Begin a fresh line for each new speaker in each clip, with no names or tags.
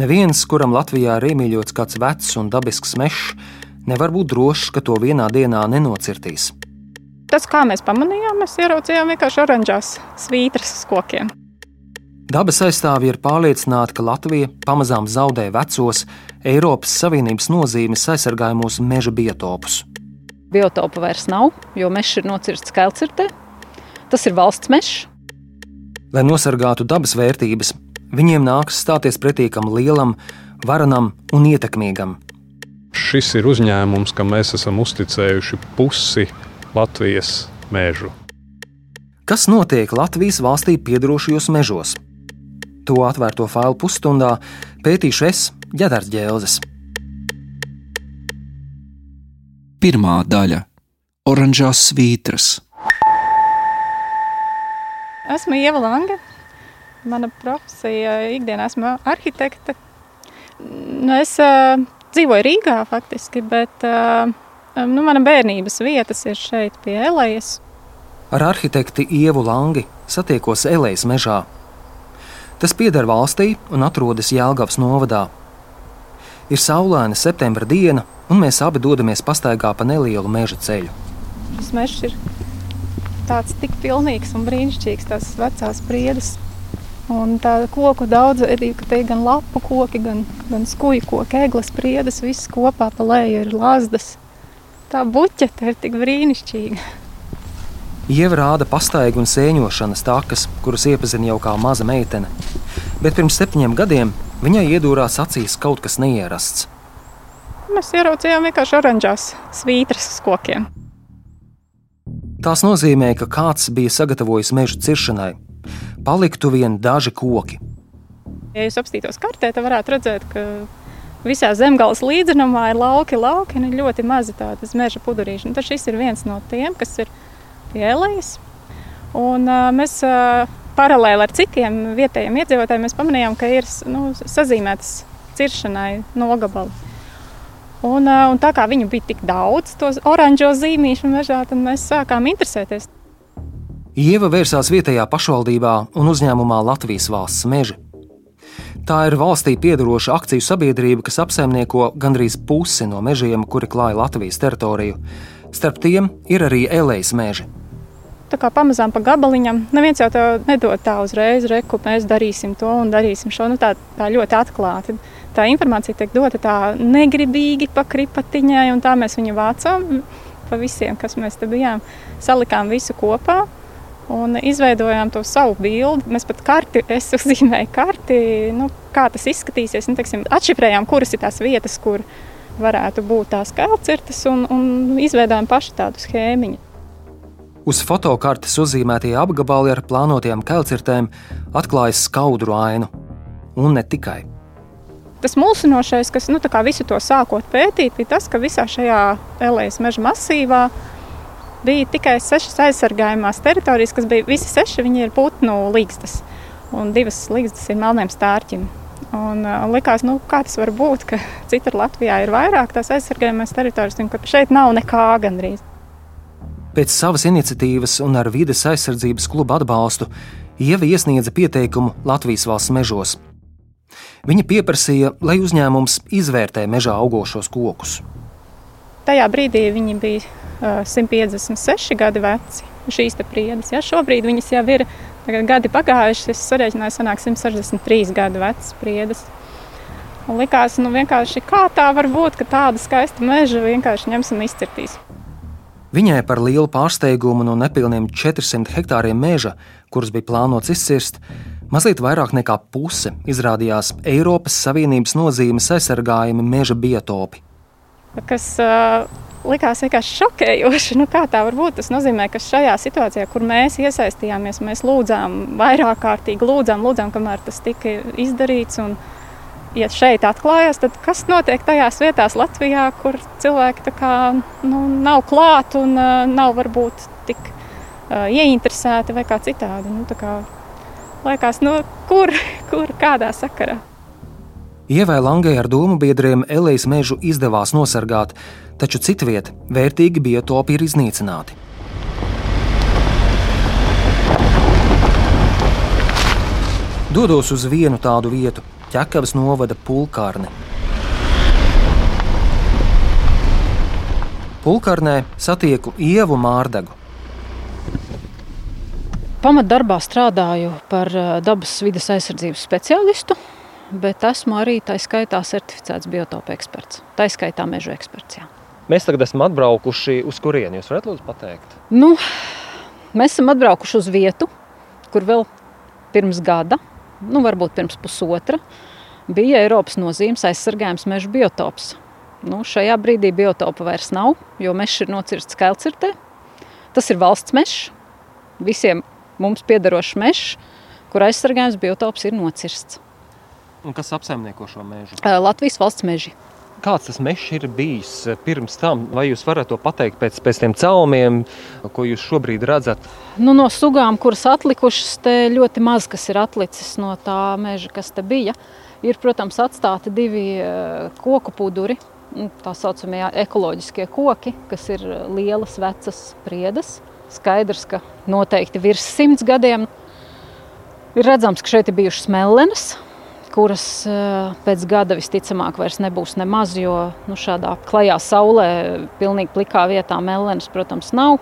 Neviens, kuram Latvijā ir iemīļots kāds vecs un dabisks mežs, nevar būt drošs, ka to vienā dienā nenocirtīs.
Tas, kā mēs pamanījām, mēs ieraudzījām vienkārši oranžās svītras uz kokiem.
Dabas aizstāvji ir pārliecināti, ka Latvija pamazām zaudē vecos Eiropas Savienības nozīmes aizsargājumos meža biotopus.
Biotopu vairs nav, jo mežs ir nocirsts Kelcirtē. Tas ir valsts mežs.
Lai nosargātu dabas vērtības, viņiem nākas stāties pretī kam lielam, varenam un ietekmīgam.
Šis ir uzņēmums, kam mēs esam uzticējuši pusi Latvijas mežu.
Kas notiek Latvijas valstī piedarošajos mežos? To atvērto failu pusstundā pētīšu es, Ģedars Ģēlzes.
Pirmā daļa - oranžās svītras.
Esmu Ieva Lange. Mana profesija ikdienā esmu arhitekte. Nu, es uh, dzīvoju Rīgā faktiski, bet uh, nu, mana bērnības vietas ir šeit pie Elejas.
Ar arhitekti Ievu Langi satiekos Elejas mežā. Tas pieder valstī un atrodas Jēlgavas novadā. Ir saulaina septembra diena, un mēs abi dodamies pastaigā pa nelielu meža ceļu.
Šis mežs ir tāds tik pilnīgs un brīnišķīgs, tās vecās priedes. Un tā koku daudzveidība, ka te ir gan lapu koki, gan, gan skuju koki, eglis priedes, viss kopā pa leju ir lazdas. Tā buķete ir tik brīnišķīga.
Ieva rāda pastaigu un sēņošanas takas, kuras iepazina jau kā maza meitene. Bet pirms septiņiem gadiem viņai iedūrās acīs kaut kas neierasts.
Mēs ieraudzījām vienkārši oranžās svītras uz kokiem.
Tās nozīmē, ka kāds bija sagatavojis meža ciršanai. Paliktu vien daži koki.
Ja jūs apstītos kartē, tad varētu redzēt, ka visā zemgājas līdzenumā ir lauki, lauki un ļoti mazi tādas meža pudurīši. Tad šis ir viens no tiem, kas ir pie Elijas. Un, uh, mēs uh, paralēli ar citiem vietējiem iedzīvotājiem pamanījām, ka ir nu, sazīmētas ciršanai nogabali. Un, un tā kā viņu bija tik daudz, tos oranžo zīmīšu mežā, tad mēs sākām interesēties.
Ieva vērsās vietējā pašvaldībā un uzņēmumā Latvijas valsts meži. Tā ir valstī piedaroša akciju sabiedrība, kas apsaimnieko gandrīz pusi no mežiem, kuri klāja Latvijas teritoriju. Starp tiem ir arī elejas meži
tā kā pamazām pa gabaliņam. Neviens jau tā nedod tā uzreiz, reku, mēs darīsim to un darīsim šo. Nu, tā, tā ļoti atklāti. Tā informācija tiek dota tā negribīgi pa kripatiņai, un tā mēs viņu vācām pa visiem, kas mēs te bijām. Salikām visu kopā. Un izveidojām to savu bildi. Mēs pat karti, es uzzīmēju karti, nu, kā tas izskatīsies. Nu, teiksim, atšifrējām, kuras ir tās vietas, kur varētu būt tās kalcirtas, un, un izveidojām paši tādu schēmiņu.
Uz fotokartes uzzīmētie apgabali ar plānotajām kelcirtēm atklājas skaudru ainu. Un ne tikai.
Tas mulsinošais, kas nu, visu to sākot pētīt, bija tas, ka visā šajā Elējas meža masīvā bija tikai sešas aizsargājumās teritorijas, kas bija visi seši, viņi ir putnu līgstas. Un divas līgstas ir melniem stārķim. Un, un likās, nu, kā tas var būt, ka citur Latvijā ir vairāk tās aizsargājumās teritorijas, un ka šeit nav nekā gandrīz.
Pēc savas iniciatīvas un ar vides aizsardzības kluba atbalstu Ieva iesniedza pieteikumu Latvijas valsts mežos. Viņa pieprasīja, lai uzņēmums izvērtē mežā augošos kokus.
Tajā brīdī viņi bija uh, 156 gadi veci. Šīs priedes, ja šobrīd viņas jau ir gadi pagājuši, es sarēķināju, sanāk 163 gadu vecas priedes. Un likās, nu kā tā var būt, ka tāda skaista meža vienkārši ņems un izcirtīs.
Viņai par lielu pārsteigumu no nepilniem 400 hektāriem meža, kurus bija plānots izcirst, mazliet vairāk nekā puse izrādījās Eiropas Savienības nozīmes aizsargājumi meža biotopi.
Kas uh, likās vienkārši šokējoši. Nu, kā tā var būt? Tas nozīmē, ka šajā situācijā, kur mēs iesaistījāmies, mēs lūdzām vairāk kārtīgi, lūdzām, lūdzām kamēr tas tika izdarīts. Un, ja šeit atklājas, tad kas notiek tajās vietās Latvijā, kur cilvēki kā, nu, nav klāt un uh, nav varbūt tik uh, ieinteresēti vai kā citādi. Nu, kā, liekas, nu, kur, kur, kādā sakarā.
Ievai Langai ar domu biedriem Elējas mežu izdevās nosargāt, taču citviet vērtīgi biotopi ir iznīcināti. Dodos uz vienu tādu vietu, ķekavas novada pulkārne. Pulkārnē satieku ievu mārdegu.
Pamatdarbā strādāju par eh, dabas vidas aizsardzības speciālistu, bet esmu arī tā skaitā certificēts biotopu eksperts. Tā skaitā meža eksperts. Jā.
Mēs tagad esam atbraukuši uz kurieni. Jūs varat lūdzu pateikt?
Nu, mēs esam atbraukuši uz vietu, kur vēl pirms gada, nu, varbūt pirms pusotra, bija Eiropas nozīmes aizsargājums meža biotops. Nu, šajā brīdī biotopa vairs nav, jo mežs ir nocirsts Kailcirtē. Tas ir valsts mežs. Visiem mums piederošs mežs, kur aizsargājums biotops ir nocirsts.
Un kas apsaimnieko šo mežu?
Latvijas valsts meži.
Kāds tas mežs ir bijis pirms tam? Vai jūs varat to pateikt pēc, pēc tiem caumiem, ko jūs šobrīd redzat?
Nu, no sugām, kuras atlikušas, ļoti maz kas ir atlicis no tā meža, kas te bija. Ir, protams, atstāti divi koku puduri, nu, tā saucamie ekoloģiskie koki, kas ir lielas, vecas priedes. Skaidrs, ka noteikti virs simts gadiem ir redzams, ka šeit ir bijušas mellenes, kuras eh, pēc gada visticamāk vairs nebūs nemaz, jo nu, šādā klajā saulē, pilnīgi plikā vietā mellenes, protams, nav.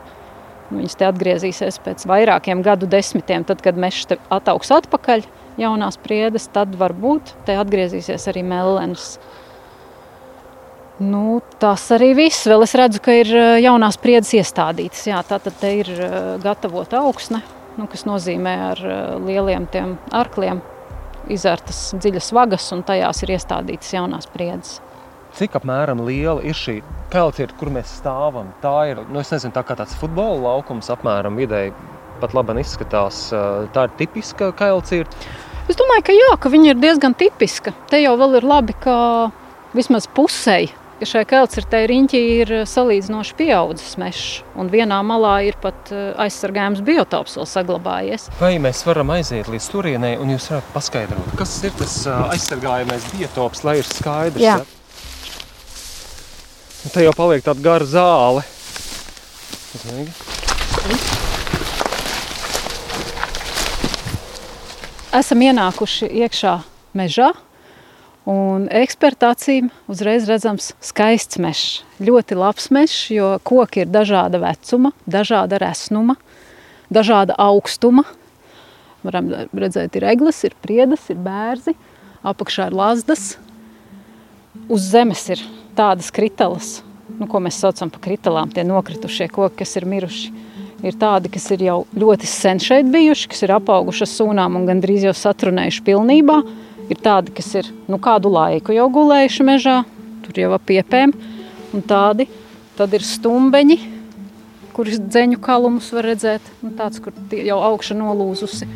Viņas te atgriezīsies pēc vairākiem gadu desmitiem, tad, kad mežs ataugs atpakaļ, jaunās priedes, tad varbūt te atgriezīsies arī mellenes. Nu, tas arī viss. Vēl es redzu, ka ir eh, jaunās priedes iestādītas. Jā, tā tad ir eh, gatavota augsne, nu, kas nozīmē ar lieliem arkliem izvērtas dziļas vagas, un tajās ir iestādītas jaunās priedes.
Cik apmēram liela ir šī kalcieta, kur mēs stāvam? Tā ir nu, nezinu, tā tāds futbola laukums, apmēram vidēji pat labi izskatās. Tā ir tipiska kalcieta.
Es domāju, ka jā, ka viņa ir diezgan tipiska. Te jau ir labi, ka vismaz pusēji ka šai Kelcirtei riņķī ir eh, salīdzinoši pieaudzis mežs, un vienā malā ir pat eh, aizsargājums biotops vēl saglabājies.
Vai mēs varam aiziet līdz turienei, un jūs varat paskaidrot, kas ir tas eh, aizsargājamais biotops, lai ir skaidrs? Jā. Un te jau paliek tāda gara zāle. Uzmanīgi.
Esam ienākuši iekšā mežā, Un eksperta acīm uzreiz redzams skaists mežs. Ļoti labs mežs, jo koki ir dažāda vecuma, dažāda resnuma, dažāda augstuma. Varam redzēt, ir eglis, ir priedas, ir bērzi, apakšā ir lazdas. Uz zemes ir tādas kritelas, nu, ko mēs saucam par kritelām, tie nokritušie koki, kas ir miruši. Ir tādi, kas ir jau ļoti sen šeit bijuši, kas ir apauguši ar sūnām un gandrīz jau satrunējuši pilnībā Ir tādi, kas ir nu, kādu laiku jau gulējuši mežā, tur jau ap piepēm, un tādi tad ir stumbeņi, kurus dzeņu kalumus var redzēt, un tāds, kur jau augša nolūzusi,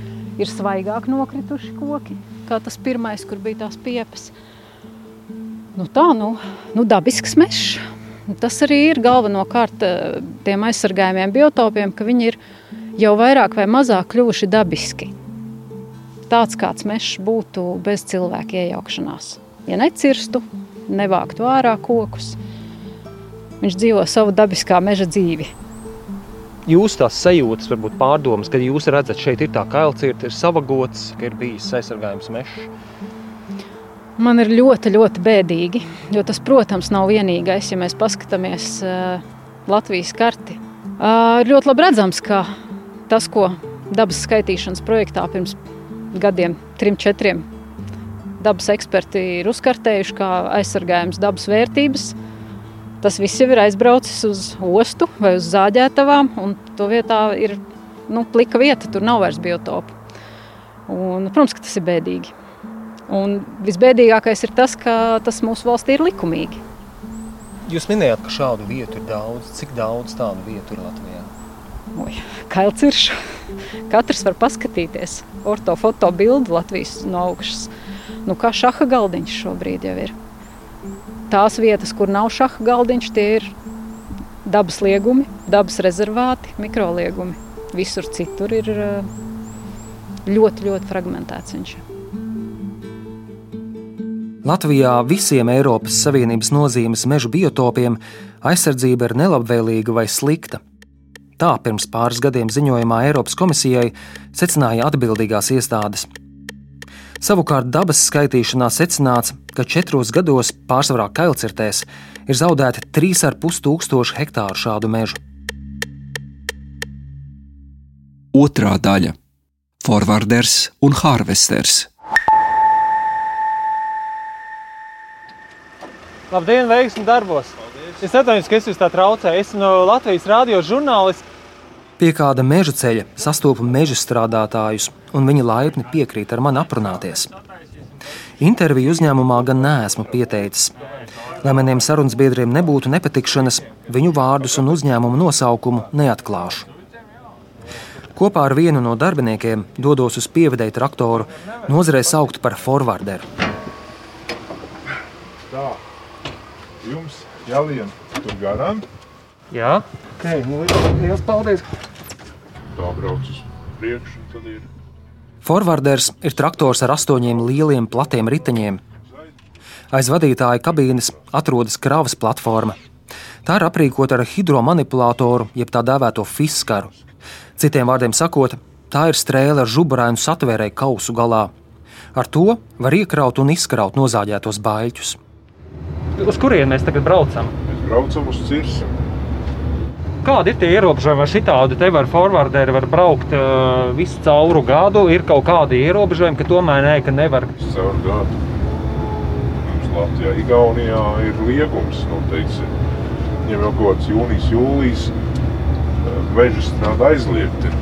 ir svaigāk nokrituši koki, kā tas pirmais, kur bija tās piepas. Nu tā, nu, nu dabisks mežs. Tas arī ir galvenokārt eh, tiem aizsargājumiem biotopiem, ka viņi ir jau vairāk vai mazāk kļuvuši dabiski tāds, kāds mežs būtu bez cilvēka iejaukšanās. Ja necirstu, nevāktu ārā kokus, viņš dzīvo savu dabiskā meža dzīvi.
Jūs tās sajūtas, varbūt pārdomas, kad jūs redzat, šeit ir tā kailcirta, ir savagots, ka ir bijis aizsargājums mežs.
Man ir ļoti, ļoti bēdīgi, jo tas, protams, nav vienīgais, ja mēs paskatāmies uh, Latvijas karti. Uh, ir ļoti labi redzams, ka tas, ko dabas skaitīšanas projektā pirms gadiem, trim, četriem. Dabas eksperti ir uzkartējuši, kā aizsargājums dabas vērtības. Tas viss jau ir aizbraucis uz ostu vai uz zāģētavām, un to vietā ir nu, plika vieta, tur nav vairs biotopu. Un, protams, ka tas ir bēdīgi. Un visbēdīgākais ir tas, ka tas mūsu valstī ir likumīgi.
Jūs minējāt, ka šādu vietu ir daudz. Cik daudz tādu vietu ir Latvijā?
Kailciršu. Katrs var paskatīties ortofoto bildi Latvijas no augšas. Nu, kā šaha galdiņš šobrīd jau ir. Tās vietas, kur nav šaha galdiņš, tie ir dabas liegumi, dabas rezervāti, mikroliegumi. Visur citur ir eh, ļoti, ļoti fragmentēts viņš.
Latvijā visiem Eiropas Savienības nozīmes meža biotopiem aizsardzība ir nelabvēlīga vai slikta. Tā pirms pāris gadiem ziņojumā Eiropas komisijai secināja atbildīgās iestādes. Savukārt dabas skaitīšanā secināts, ka četros gados pārsvarā kailcirtēs ir zaudēti 3,5 tūkstoši hektāru šādu mežu.
Otrā daļa - forwarders un harvesters.
Labdien, veiksmi darbos! Paldies. Es atvainojos, ka es jūs tā traucēju. Esmu no Latvijas radio žurnālists. Pie kāda meža ceļa sastopu meža strādātājus, un viņi laipni piekrīt ar mani aprunāties. Interviju uzņēmumā gan neesmu pieteicis. Lai maniem sarunas biedriem nebūtu nepatikšanas, viņu vārdus un uzņēmumu nosaukumu neatklāšu. Kopā ar vienu no darbiniekiem dodos uz pievedēju traktoru, nozarē sauktu par forwarderu.
Tā, jums jālien tur garām.
Jā, ok, nu, liels paldies!
Tā brauc uz priekšu, un tad ir.
Forwarders ir traktors ar astoņiem lieliem, platiem riteņiem. Aiz vadītāja kabīnes atrodas kravas platforma. Tā ir aprīkota ar hidromanipulātoru, jeb tā dēvēto fiskaru. Citiem vārdiem sakot, tā ir strēle ar žuburainu satvērēju kausu galā. Ar to var iekraut un izkraut nozāģētos baļķus. Uz kurien mēs tagad braucam?
Mēs braucam uz cirsi.
Kādi ir tie ierobežojumi? Šitādi te var forwarderi var braukt uh, visu cauru gadu? Ir kaut kādi ierobežojumi, ka tomēr nē, ka nevar.
Caur gadu. Mums Latvijā, Igaunijā ir liegums, nu, teiksim, jau kaut kāds jūnijas, jūlijas meža strādā aizliegt ir.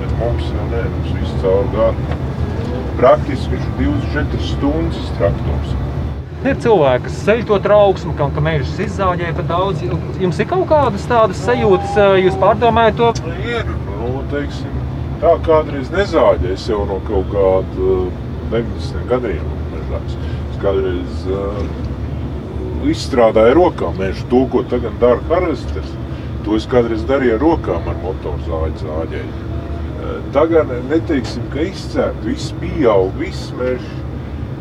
Bet mums jau nē, mums viss caur gadu. Praktiski viņš ir 24 stundas traktors.
Ir cilvēki, kas ceļ to trauksmu, ka, ka mežus izzāģē par daudz. Jums ir kaut kādas tādas sajūtas, jūs pārdomājat to?
Ir, nu, teiksim, tā kādreiz nezāģē. Es jau no kaut kāda 90 gadiem mežās. Es kādreiz uh, izstrādāju rokām mežu. To, ko tagad dara harvesters, to es kādreiz darīju ar rokām ar motorzāģi zāģēju. Tagad neteiksim, ka izcērt, viss pieaug, viss mežs,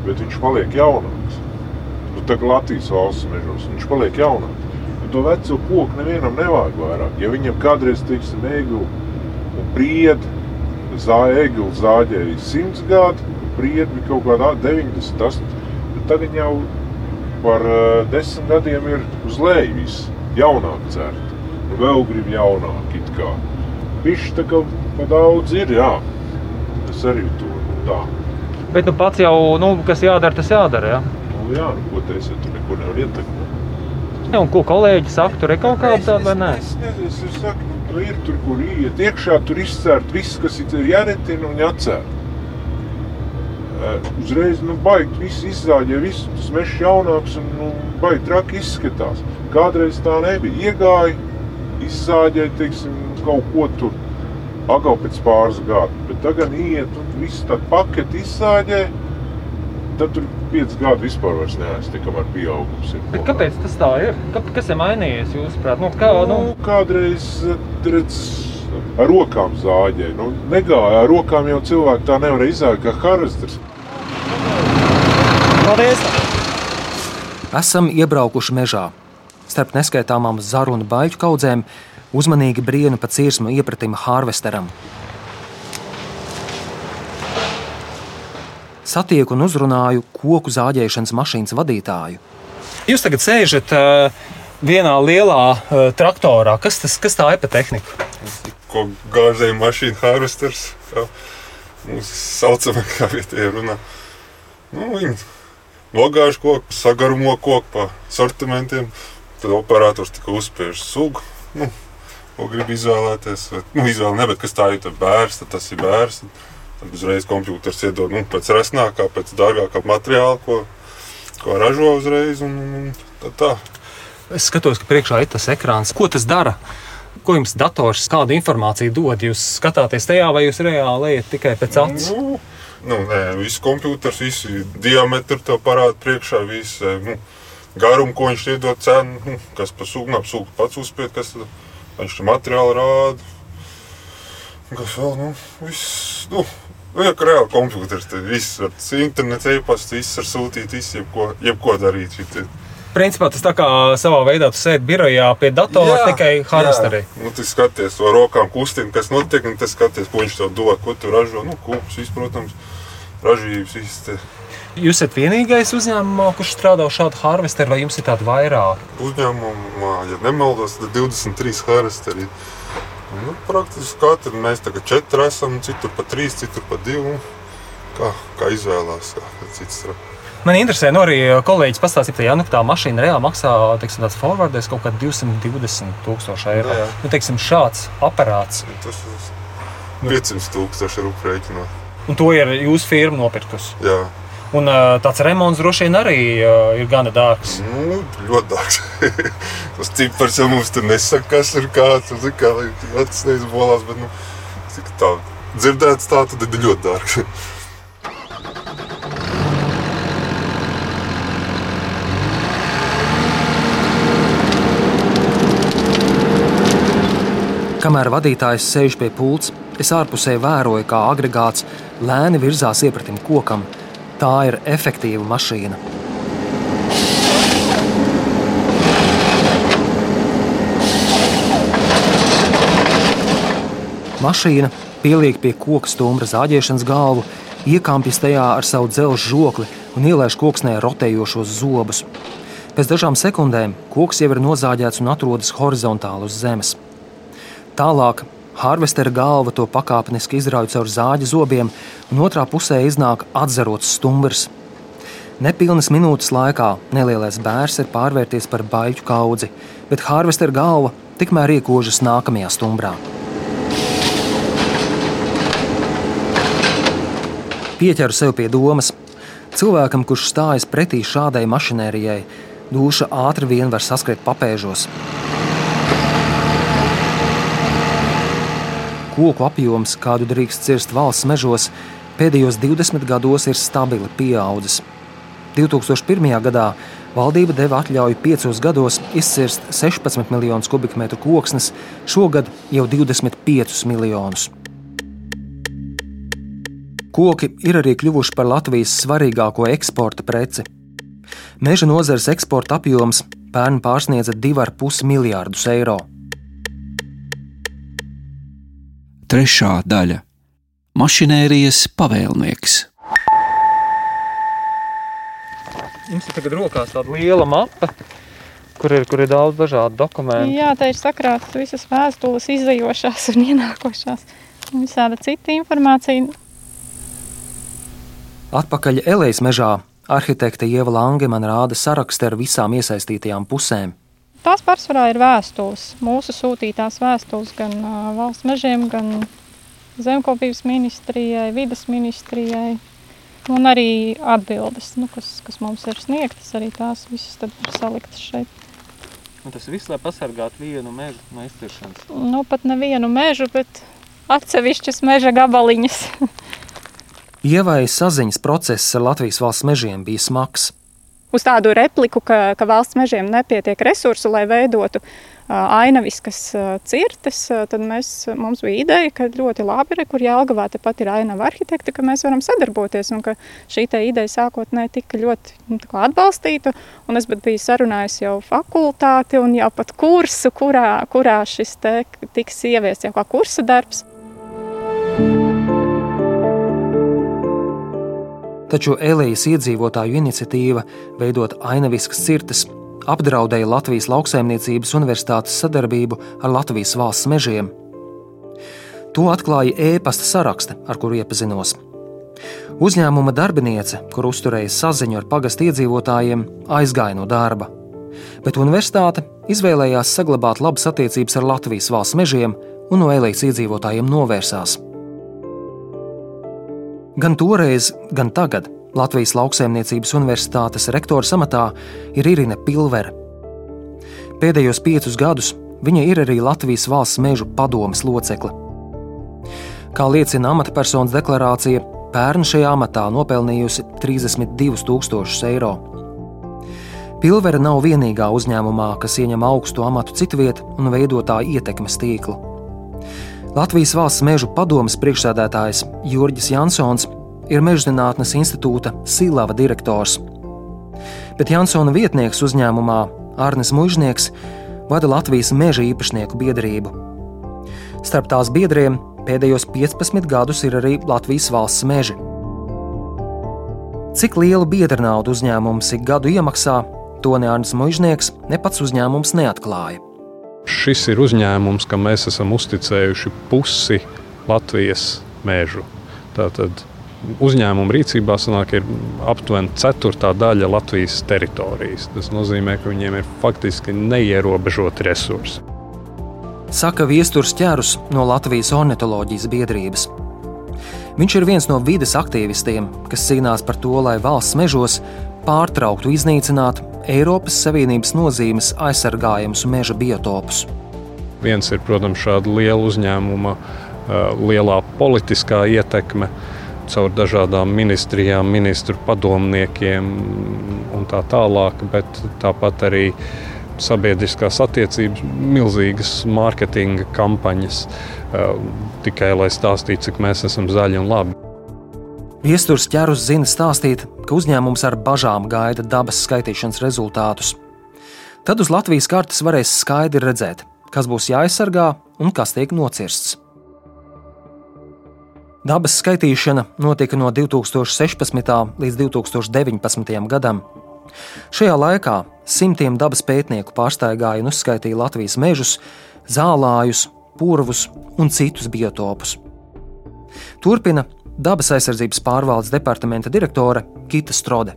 bet viņš paliek jaunāks tagad Latvijas valsts mežos. Viņš paliek jaunāks. Un to veco koku nevienam nevajag vairāk. Ja viņam kādreiz, teiksim, egli un priedi, egli zāģēja 100 gadu, priedi bija kaut kādā 90, 80. Bet tagad jau par uh, 10 gadiem ir uz leju viss jaunāk cērt. Vēl grib jaunāk it kā. Bišķi tā kā pa daudz ir, jā. Es arī to tā.
Bet nu pats jau, nu, kas jādara, tas jādara, jā?
Nu, jā, ko teicu, tur nekur nevar ietekmēt.
Ja, un ko kolēģi saka, tur ir kaut kāda tāda vai nē?
Es nezinu, es saku, nu, tu ir tur, kur iet iekšā, tur izcērt viss, kas ir jāretina un jācērt. Uzreiz, nu, baigi, viss izzāģē, viss tas mešs jaunāks un, nu, baigi traki izskatās. Kādreiz tā nebija. Iegāja, izzāģēja, teiksim, kaut ko tur, agau pēc pāris gadu. Bet tagad iet un viss tā paketi izzāģē, tad tur pieci gadi vispār neaiztika, kamēr pieaugums ir.
Bet kāpēc tas tā ir? Kas ir mainījies jūsuprāt? Nu, kā, nu...
Nu, kādreiz redz, ar rokām zāģēja. Nu, negāja ar rokām jau cilvēki tā nevar izzāģēt kā harvesters.
Paldies! Esam iebraukuši mežā. Starp neskaitāmām zaru un baļķu kaudzēm uzmanīgi brienu pa cirsmu iepratim harvesteram. Satieku un uzrunāju koku zāģēšanas mašīnas vadītāju. Jūs tagad sēžat uh, vienā lielā uh, traktorā. Kas, tas, kas tā ir pa tehniku?
Ko gāzēja mašīna harvesters, kā mums saucamā, kā vietējā runā. Nu, viņi nogāž koku, sagarumo koku pa sortimentiem, tad operators tika uzspiež sugu. Nu, ko grib izvēlēties. Nu, izvēle ne, bet kas tā ir, tad bērs, tad tas ir bērs. Tad Tad uzreiz kompjuters iedod nu, pēc resnākā, pēc dārgākā materiāla, ko, ko ražo uzreiz. Un, un tā, tā. Es skatos, ka priekšā ir tas ekrāns. Ko tas dara? Ko jums dators, kāda informācija dod? Jūs skatāties tajā, vai jūs reāli ejat tikai pēc acis? Nu, nu, nē, viss kompjuters, visi diametri tev parāda priekšā, viss nu, garumu, ko viņš iedod cenu, nu, kas pa sūknā, sūkni pats uzspied, kas viņš tur materiāli rāda. Kas vēl, nu, viss, nu, Nu, ja kā reāli kompjuters, tad viss ir internets, e-pasts, viss var sūtīt, viss, jebko, jebko darīt. Šitie.
Principā tas tā kā savā veidā tu sēdi birojā pie datora, jā, tikai harvesterī.
Nu, tu skaties to rokām kustību, kas notiek, un tas skaties, ko viņš tev dod, ko tu ražo. Nu, kūps, viss, protams, ražības īsti.
Jūs esat vienīgais uzņēmumā, kurš strādā šādu harvesteru, vai jums ir tādi vairāk?
Uzņēmumā, ja nemaldos, tad 23 harvesteri. Nu, praktiski katru mēs tagad četri esam, citur pa trīs, citur pa divu. Kā, kā izvēlās, kā cits strādā.
Man interesē, nu arī kolēģis pastāstīja, ka, ja nu, tā mašīna reāli maksā teiksim, tāds forwarders kaut kādā 220 tūkstoši eiro.
Jā, jā.
Nu, teiksim, šāds aparāts,
Tas ir 500 tūkstoši rupu rēķinā.
un to ir jūsu firma nopirkusi.
Jā,
Un tāds remonts droši vien arī ir gana dārgs.
nu, ļoti dārgs. Tas cipars jau mums tur nesaka, kas ir kāds. un zini, Kā tas neizbolās, bet nu, cik tā dzirdēts tā, tad ir ļoti dārgs.
Kamēr vadītājs sēž pie pults, es ārpusē vēroju, kā agregāts lēni virzās iepratim kokam. Tā ir efektīva mašīna. Mašīna pieliek pie koka stumbra zāģēšanas galvu, iekāpjas tajā ar savu dzelzceļa žokli un ielaiž koksnē rotējošos zobus. Pēc dažām sekundēm koks jau ir nozāģēts un atrodas horizontāli uz zemes. Tālāk harvestera galva to pakāpeniski izrauj caur zāģa zobiem, un otrā pusē iznāk atzarots stumbrs. Nepilnas minūtes laikā nelielais bērs ir pārvērties par baļķu kaudzi, bet harvestera galva tikmēr iekožas nākamajā stumbrā. Pieķeru sev pie domas, cilvēkam, kurš stājas pretī šādai mašinērijai, duša ātri vien var saskriet papēžos. Koku apjoms, kādu drīkst cirst valsts mežos, pēdējos 20 gados ir stabili pieaudzis. 2001. gadā valdība deva atļauju piecos gados izcirst 16 miljonus kubikmetru koksnes, šogad jau 25 miljonus. Koki ir arī kļuvuši par Latvijas svarīgāko eksporta preci. Meža nozares eksporta apjoms pērn pārsniedza 2,5 miljārdus eiro.
Trešā daļa - mašinērijas pavēlnieks.
Jums ir tagad rokās tāda liela mapa, kur ir, kur ir daudz dažādu dokumentu.
Jā, tā ir sakrātas visas vēstules, izdejošās un ienākošās. Un visāda cita informācija.
Atpakaļ Elējas mežā arhitekte Ieva Lange man rāda sarakstu ar visām iesaistītajām pusēm.
Tās pārsvarā ir vēstules, mūsu sūtītās vēstules gan valsts mežiem, gan zemkopības ministrijai, vidas ministrijai. Un arī atbildes, nu, kas, kas mums ir sniegtas, arī tās visas tad ir saliktas šeit.
Un tas viss, lai pasargātu vienu mežu no izciršanas.
Nu, pat nevienu mežu, bet atsevišķas meža gabaliņas.
Ievai saziņas process ar Latvijas valsts mežiem bija smags.
Uz tādu repliku, ka, ka valsts mežiem nepietiek resursu, lai veidotu ainaviskas cirtes, tad mēs, mums bija ideja, ka ļoti labi ir, kur Jālgavā tepat ir ainava arhitekti, ka mēs varam sadarboties un ka šī te ideja sākotnēji tika ļoti nu, kā atbalstīta. Un es pat biju sarunājusi jau fakultāti un jau pat kursu, kurā, kurā šis te tiks ieviests jau kā kursa darbs.
Taču Elējas iedzīvotāju iniciatīva veidot ainaviskas cirtes apdraudēja Latvijas lauksaimniecības universitātes sadarbību ar Latvijas valsts mežiem. To atklāja e-pasta sarakste, ar kuru iepazinos. Uzņēmuma darbiniece, kur uzturēja saziņu ar pagastu iedzīvotājiem, aizgāja no darba. Bet universitāte izvēlējās saglabāt labas attiecības ar Latvijas valsts mežiem un no Elējas iedzīvotājiem novērsās. Gan toreiz, gan tagad Latvijas Lauksaimniecības Universitātes rektora amatā ir Irina Pilvere. Pēdējos piecus gadus viņa ir arī Latvijas valsts mežu padomes locekle. Kā liecina amatpersonas deklarācija, pērn šajā amatā nopelnījusi 32,000 eiro. Pilvere nav vienīgā uzņēmumā, kas ieņem augstu amatu citvietā un veido tā ietekmes tīklu. Latvijas valsts mežu padomes priekšsēdētājs Jurģis Jansons ir Mežzinātnes institūta Sīlava direktors. Bet Jansona vietnieks uzņēmumā Arnis Mužnieks vada Latvijas meža īpašnieku biedrību. Starp tās biedriem pēdējos 15 gadus ir arī Latvijas valsts meži. Cik lielu biedra naudu uzņēmums ik gadu iemaksā, to ne Arnēs Mužnieks, ne pats uzņēmums neatklāja.
Šis ir uzņēmums, kam mēs esam uzticējuši pusi Latvijas mežu. Tātad uzņēmuma rīcībā sanāk, ir aptuveni ceturtā daļa Latvijas teritorijas. Tas nozīmē, ka viņiem ir faktiski neierobežoti resursi.
Saka Viestures ķērus no Latvijas ornitoloģijas biedrības. Viņš ir viens no vides aktīvistiem, kas cīnās par to, lai valsts mežos pārtrauktu iznīcināt Eiropas Savienības nozīmes aizsargājumus meža biotopus.
Viens ir, protams, šāda liela uzņēmuma, lielā politiskā ietekme, caur dažādām ministrijām, ministru padomniekiem un tā tālāk, bet tāpat arī sabiedriskās attiecības, milzīgas mārketinga kampaņas, tikai lai stāstītu, cik mēs esam zaļi un labi.
Viestures ķērus zina stāstīt, ka uzņēmums ar bažām gaida dabas skaitīšanas rezultātus. Tad uz Latvijas kartes varēs skaidri redzēt, kas būs jāaizsargā un kas tiek nocirsts. Dabas skaitīšana notika no 2016. līdz 2019. gadam. Šajā laikā simtiem dabas pētnieku pārsteigāja un uzskaitīja Latvijas mežus, zālājus, purvus un citus biotopus. Turpina dabas aizsardzības pārvaldes departamenta direktore Kita Strode.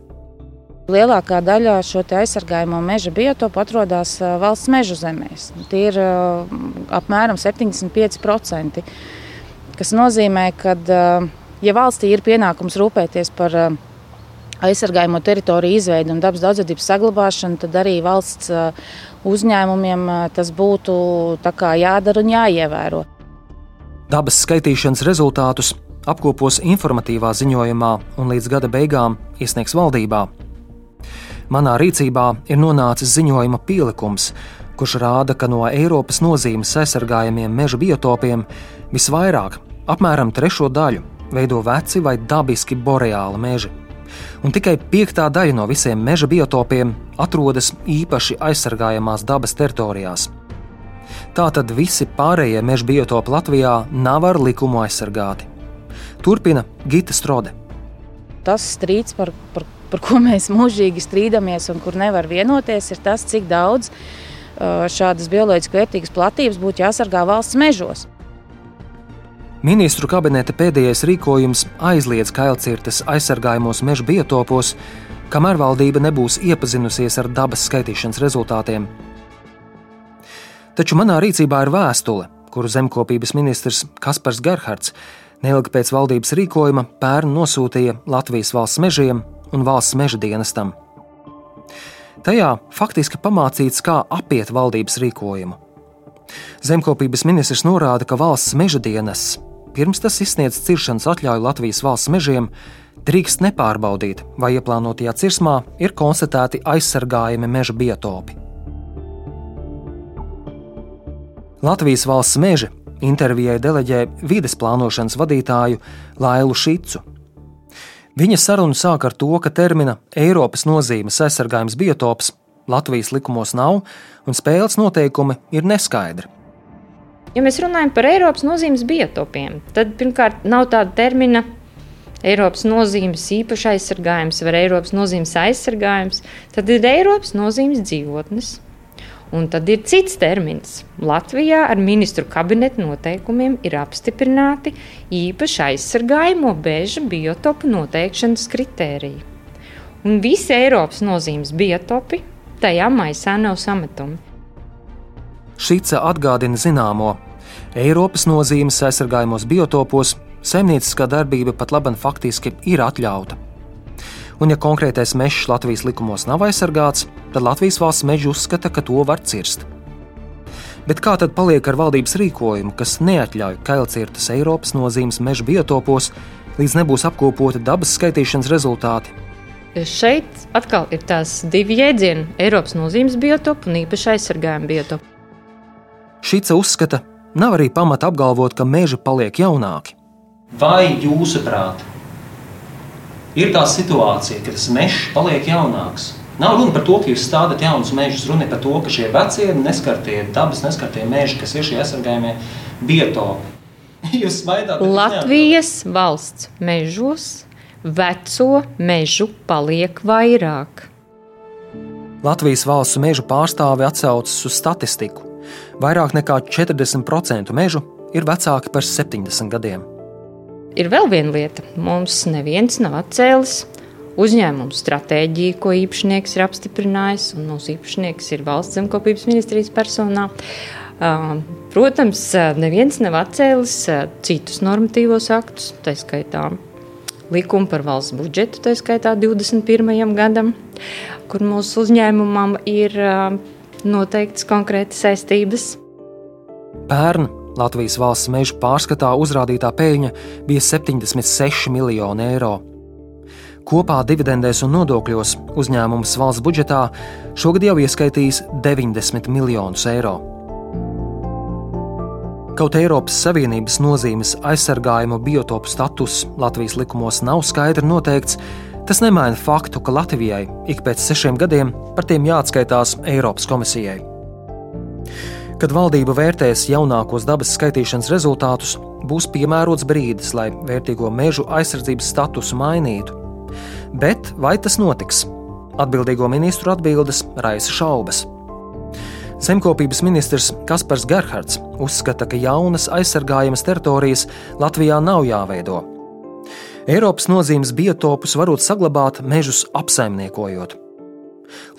Lielākā daļa šo aizsargājamo meža biotopu atrodas valsts meža zemēs. Tie ir apmēram 75% kas nozīmē, ka, ja valstī ir pienākums rūpēties par aizsargājamo teritoriju izveidi un dabas daudzveidības saglabāšanu, tad arī valsts uzņēmumiem tas būtu jādara un jāievēro.
Dabas skaitīšanas rezultātus apkopos informatīvā ziņojumā un līdz gada beigām iesniegs valdībā. Manā rīcībā ir nonācis ziņojuma pielikums, kurš rāda, ka no Eiropas nozīmes aizsargājamiem meža biotopiem visvairāk Apmēram trešo daļu veido veci vai dabiski boreāli meži, un tikai piektā daļa no visiem meža biotopiem atrodas īpaši aizsargājamās dabas teritorijās. Tātad visi pārējie meža biotopi Latvijā nav ar likumu aizsargāti. Turpina Gita Strode.
Tas strīds, par, par, par ko mēs mūžīgi strīdamies un kur nevar vienoties, ir tas, cik daudz šādas bioloģiski vērtīgas platības būtu jāsargā valsts mežos.
Ministru kabineta pēdējais rīkojums aizliedz kailcirtes aizsargājumos meža biotopos, kamēr valdība nebūs iepazinusies ar dabas skaitīšanas rezultātiem. Taču manā rīcībā ir vēstule, kuru zemkopības ministrs Kaspars Gerhards neilgi pēc valdības rīkojuma pērn nosūtīja Latvijas valsts mežiem un valsts meža dienestam. Tajā faktiski pamācīts, kā apiet valdības rīkojumu. Zemkopības ministrs norāda, ka valsts meža dienas pirms tas izsniedz ciršanas atļauju Latvijas valsts mežiem, drīkst nepārbaudīt, vai ieplānotajā cirsmā ir konstatēti aizsargājami meža biotopi. Latvijas valsts meža intervijai deleģē vides plānošanas vadītāju Lailu Šicu. Viņa sarunu sāk ar to, ka termina Eiropas nozīmes aizsargājums biotops Latvijas likumos nav, un spēles noteikumi ir neskaidri.
Ja mēs runājam par Eiropas nozīmes biotopiem, tad pirmkārt nav tāda termina Eiropas nozīmes īpaši aizsargājums vai Eiropas nozīmes aizsargājums, tad ir Eiropas nozīmes dzīvotnes. Un tad ir cits termins. Latvijā ar ministru kabineta noteikumiem ir apstiprināti īpaši aizsargājamo beža biotopu noteikšanas kritēriji. Un visi Eiropas nozīmes biotopi tajā maisā nav sametumi.
Šīca atgādina zināmo, Eiropas nozīmes aizsargājumos biotopos saimnieciskā darbība pat labi faktiski ir atļauta. Un, ja konkrētais mežs Latvijas likumos nav aizsargāts, tad Latvijas valsts meža uzskata, ka to var cirst. Bet kā tad paliek ar valdības rīkojumu, kas neatļauj kailcirtas Eiropas nozīmes meža biotopos, līdz nebūs apkopoti dabas skaitīšanas rezultāti?
Šeit atkal ir tās divi jēdzieni - Eiropas nozīmes biotopu un īpaši aizsargājuma biotopu.
Šīca uzskata, Nav arī pamata apgalvot, ka meži paliek jaunāki.
Vai jūsuprāt, ir tā situācija, ka tas mežs paliek jaunāks? Nav runa par to, ka jūs stādāt jaunus mežus. Runa ir par to, ka šie vecie, neskartie dabas, neskartie meži, kas ir šie aizsargājumie biotopi.
Latvijas valsts mežos veco mežu paliek vairāk.
Latvijas valsts mežu pārstāve atsaucas uz statistiku. Vairāk nekā 40% mežu ir vecāki par 70 gadiem.
Ir vēl viena lieta. Mums neviens nav atcēlis uzņēmumu stratēģiju, ko īpašnieks ir apstiprinājis, un mūsu īpašnieks ir valsts zemkopības ministrijas personā. Protams, neviens nav atcēlis citus normatīvos aktus, tā skaitā likumu par valsts budžetu, tā skaitā 21. gadam, kur mūsu uzņēmumam ir noteikts konkrētas saistības.
Pērn Latvijas valsts meža pārskatā uzrādītā peļņa bija 76 miljoni eiro. Kopā dividendēs un nodokļos uzņēmums valsts budžetā šogad jau ieskaitījis 90 miljonus eiro. Kaut Eiropas Savienības nozīmes aizsargājumu biotopu status Latvijas likumos nav skaidri noteikts, tas nemaina faktu, ka Latvijai ik pēc sešiem gadiem par tiem jāatskaitās Eiropas komisijai. Kad valdība vērtēs jaunākos dabas skaitīšanas rezultātus, būs piemērots brīdis, lai vērtīgo mežu aizsardzības statusu mainītu. Bet vai tas notiks? Atbildīgo ministru atbildes raisa šaubas. Zemkopības ministrs Kaspars Gerhards uzskata, ka jaunas aizsargājamas teritorijas Latvijā nav jāveido. Eiropas nozīmes biotopus varot saglabāt mežus apsaimniekojot.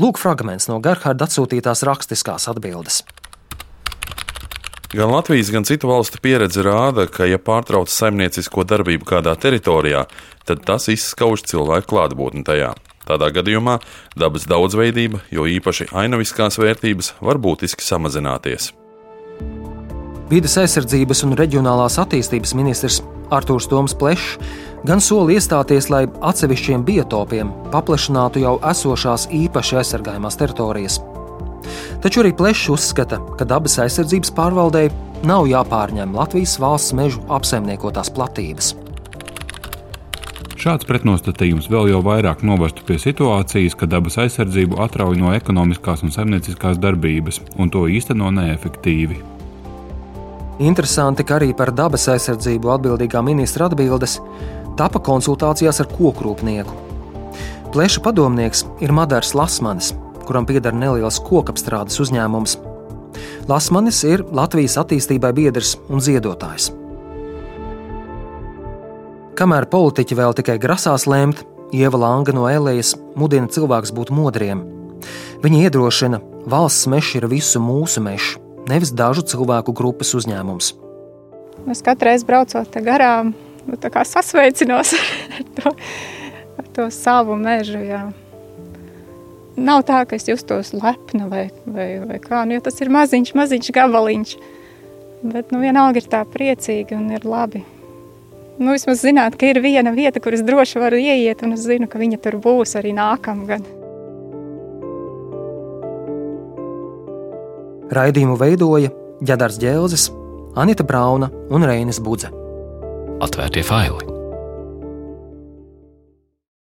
Lūk, fragments no Gerharda atsūtītās rakstiskās atbildes.
Gan Latvijas, gan citu valstu pieredze rāda, ka, ja pārtrauc saimniecisko darbību kādā teritorijā, tad tas izskauž cilvēku klātbūtni tajā. Tādā gadījumā dabas daudzveidība, jo īpaši ainaviskās vērtības, var būtiski samazināties.
Vides aizsardzības un reģionālās attīstības ministrs Artūrs Toms Plešs gan soli iestāties, lai atsevišķiem biotopiem paplašinātu jau esošās īpaši aizsargājumās teritorijas. Taču arī Plešs uzskata, ka dabas aizsardzības pārvaldei nav jāpārņem Latvijas valsts mežu apsaimniekotās platības.
Šāds pretnostatījums vēl jau vairāk novestu pie situācijas, ka dabas aizsardzību atrauj no ekonomiskās un saimnieciskās darbības, un to īsteno neefektīvi.
Interesanti, ka arī par dabas aizsardzību atbildīgā ministra atbildes tapa konsultācijās ar kokrūpnieku. Pleša padomnieks ir Madars Lasmanis, kuram pieder neliels kokapstrādes uzņēmums. Lasmanis ir Latvijas attīstībai biedrs un ziedotājs. Kamēr politiķi vēl tikai grasās lemt, Ieva Langa no Elējas mudina cilvēkus būt modriem. Viņa iedrošina, valsts mežs ir visu mūsu mežs, nevis dažu cilvēku grupas uzņēmums.
Es katru reizi braucot garām, nu, sasveicinos ar to, ar to savu mežu. Jā. Nav tā, ka es justos lepna vai, vai, vai kā, nu, jo tas ir maziņš, maziņš gabaliņš. Bet nu, vienalga ir tā priecīgi un ir labi nu, vismaz zināt, ka ir viena vieta, kur es droši varu ieiet, un es zinu, ka viņa tur būs arī nākamgad.
Raidījumu veidoja Džedars Džēlzis, Anita Brauna un Reinis Budze.
Atvērtie faili!